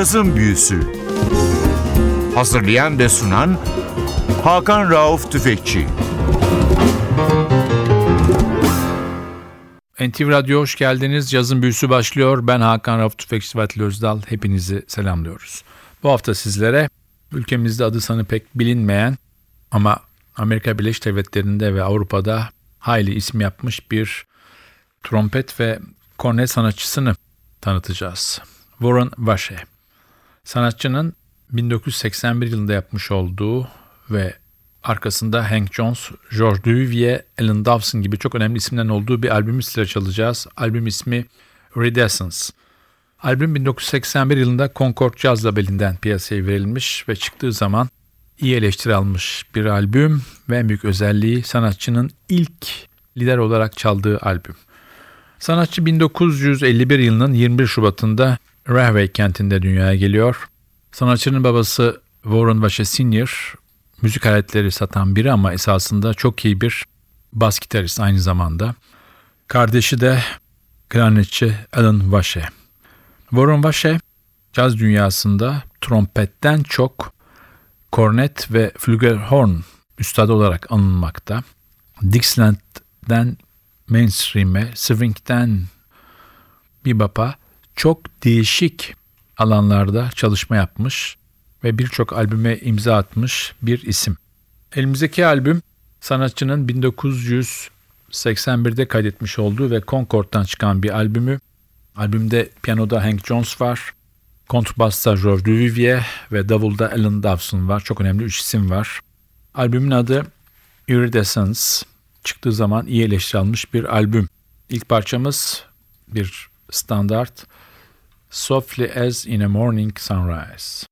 Cazın Büyüsü Hazırlayan ve sunan Hakan Rauf Tüfekçi NTV Radyo hoş geldiniz. Cazın Büyüsü başlıyor. Ben Hakan Rauf Tüfekçi Vatili Özdal. Hepinizi selamlıyoruz. Bu hafta sizlere ülkemizde adı sanı pek bilinmeyen ama Amerika Birleşik Devletleri'nde ve Avrupa'da hayli isim yapmış bir trompet ve kornet sanatçısını tanıtacağız. Warren Vashe. Sanatçının 1981 yılında yapmış olduğu ve arkasında Hank Jones, George Duvivier, Alan Dawson gibi çok önemli isimlerin olduğu bir albümü size çalacağız. Albüm ismi Redescence. Albüm 1981 yılında Concord Jazz labelinden piyasaya verilmiş ve çıktığı zaman iyi eleştiri almış bir albüm ve en büyük özelliği sanatçının ilk lider olarak çaldığı albüm. Sanatçı 1951 yılının 21 Şubat'ında Rahway kentinde dünyaya geliyor. Sanatçının babası Warren Vashe Senior, müzik aletleri satan biri ama esasında çok iyi bir bas gitarist aynı zamanda. Kardeşi de klarnetçi Alan Vashe. Warren Vashe, caz dünyasında trompetten çok kornet ve flügelhorn üstadı olarak anılmakta. Dixieland'den mainstream'e, swing'den bebop'a çok değişik alanlarda çalışma yapmış ve birçok albüme imza atmış bir isim. Elimizdeki albüm sanatçının 1981'de kaydetmiş olduğu ve Concord'dan çıkan bir albümü. Albümde piyanoda Hank Jones var, kontrbasta George Duvivier ve davulda Alan Dawson var. Çok önemli üç isim var. Albümün adı Iridescence. Çıktığı zaman iyi eleştiri almış bir albüm. İlk parçamız bir standart Softly as in a Morning Sunrise.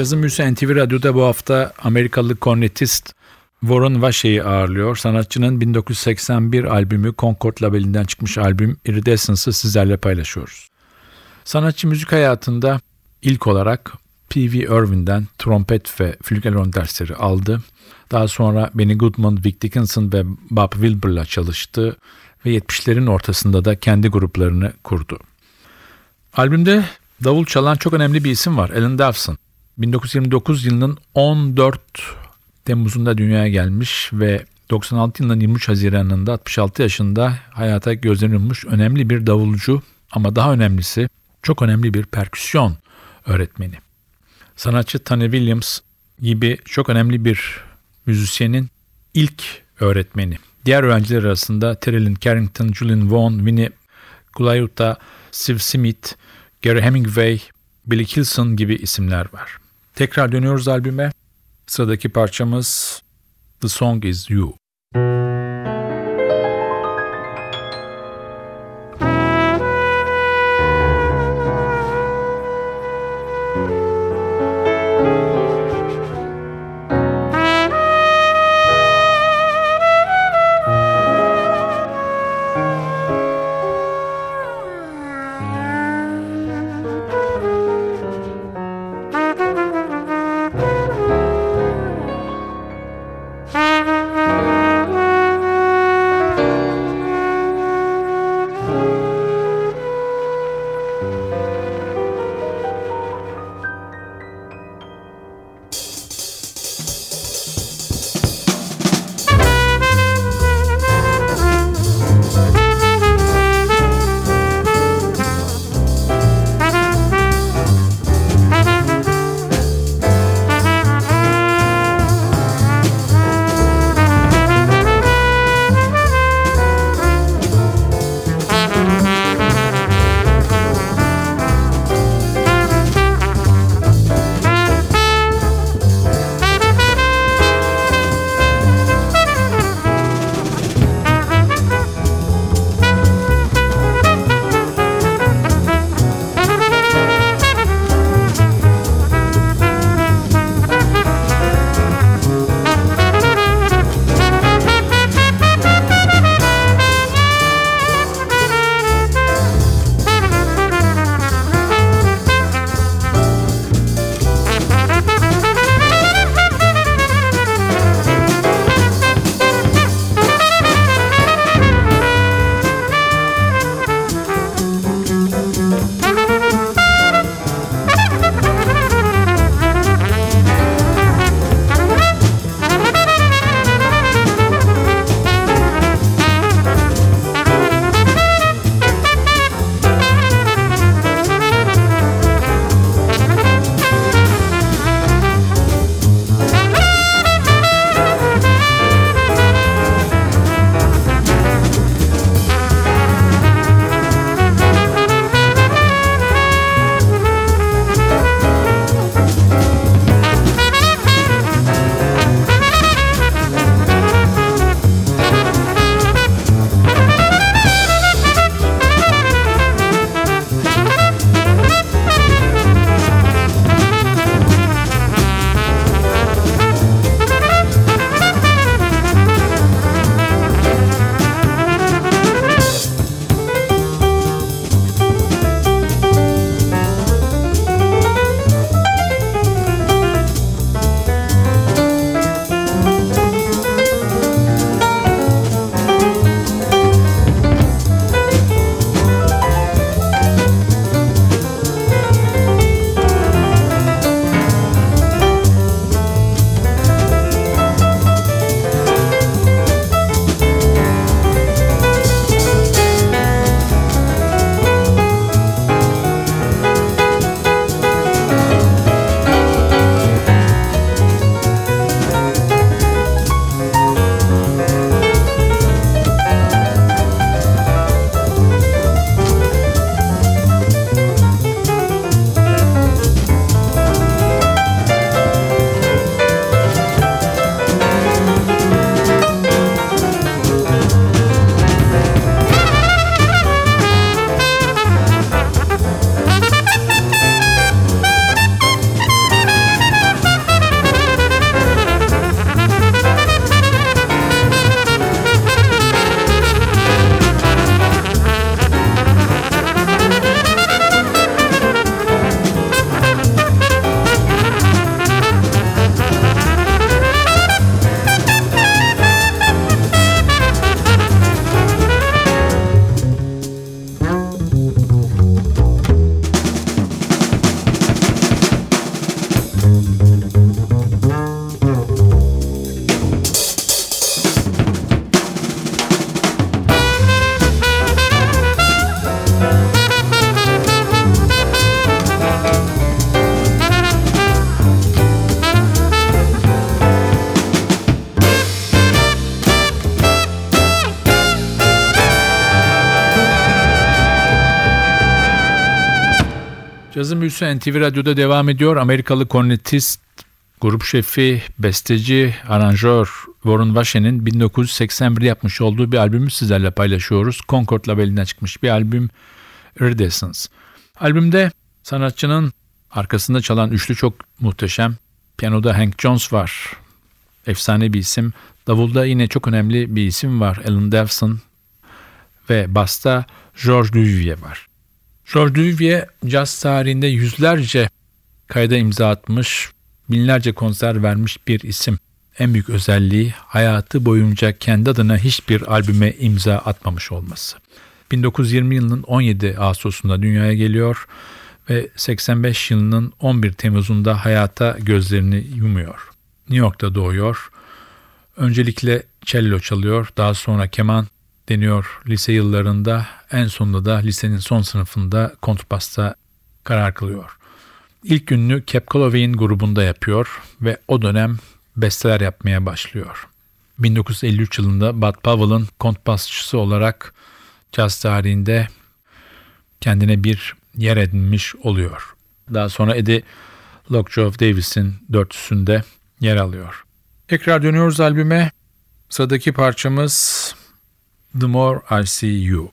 Cazın Büyüsü NTV Radyo'da bu hafta Amerikalı kornetist Warren Vache'yi ağırlıyor. Sanatçının 1981 albümü Concord labelinden çıkmış albüm Iridescence'ı sizlerle paylaşıyoruz. Sanatçı müzik hayatında ilk olarak P.V. Irvin'den trompet ve flügelhorn dersleri aldı. Daha sonra Benny Goodman, Vic Dickinson ve Bob Wilbur'la çalıştı ve 70'lerin ortasında da kendi gruplarını kurdu. Albümde davul çalan çok önemli bir isim var, Alan Dawson. 1929 yılının 14 Temmuz'unda dünyaya gelmiş ve 96 yılının 23 Haziran'ında 66 yaşında hayata gözlerini önemli bir davulcu ama daha önemlisi çok önemli bir perküsyon öğretmeni. Sanatçı Tony Williams gibi çok önemli bir müzisyenin ilk öğretmeni. Diğer öğrenciler arasında Terrell Carrington, Julian Vaughn, Winnie Gulayuta, Steve Smith, Gary Hemingway, Billy Kilson gibi isimler var. Tekrar dönüyoruz albüme. Sıradaki parçamız The Song Is You. Cazın büyüsü NTV Radyo'da devam ediyor. Amerikalı kornetist, grup şefi, besteci, aranjör Warren Washen'in 1981'de yapmış olduğu bir albümü sizlerle paylaşıyoruz. Concord labelinden çıkmış bir albüm Iridescence. Albümde sanatçının arkasında çalan üçlü çok muhteşem. Piyanoda Hank Jones var. Efsane bir isim. Davulda yine çok önemli bir isim var. Alan Delson. Ve basta George Duvivier var. George Duvivier caz tarihinde yüzlerce kayda imza atmış, binlerce konser vermiş bir isim. En büyük özelliği hayatı boyunca kendi adına hiçbir albüme imza atmamış olması. 1920 yılının 17 Ağustos'unda dünyaya geliyor ve 85 yılının 11 Temmuz'unda hayata gözlerini yumuyor. New York'ta doğuyor. Öncelikle cello çalıyor, daha sonra keman deniyor lise yıllarında. En sonunda da lisenin son sınıfında kontrbasta karar kılıyor. İlk gününü Cap Calloway'in grubunda yapıyor ve o dönem besteler yapmaya başlıyor. 1953 yılında Bud Powell'ın kontrbasçısı olarak caz tarihinde kendine bir yer edinmiş oluyor. Daha sonra Eddie Lockjaw Davis'in dörtüsünde yer alıyor. Tekrar dönüyoruz albüme. Sıradaki parçamız The More I See You.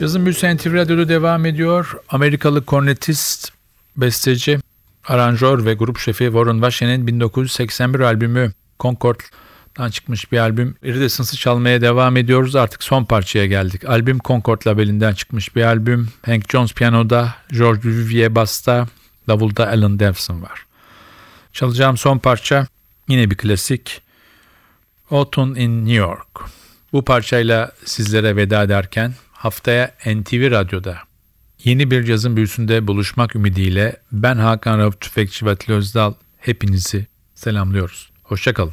Cazın Büyüsü NTV Radyo'da devam ediyor. Amerikalı kornetist, besteci, aranjör ve grup şefi Warren Washen'in 1981 albümü Concord Concord'dan çıkmış bir albüm. Iridescence'ı çalmaya devam ediyoruz. Artık son parçaya geldik. Albüm Concord labelinden çıkmış bir albüm. Hank Jones piyanoda, George Vivier basta, davulda Alan Devson var. Çalacağım son parça yine bir klasik. Autumn in New York. Bu parçayla sizlere veda ederken haftaya NTV Radyo'da yeni bir cazın büyüsünde buluşmak ümidiyle ben Hakan Rauf Tüfekçi ve Özdal hepinizi selamlıyoruz. Hoşçakalın.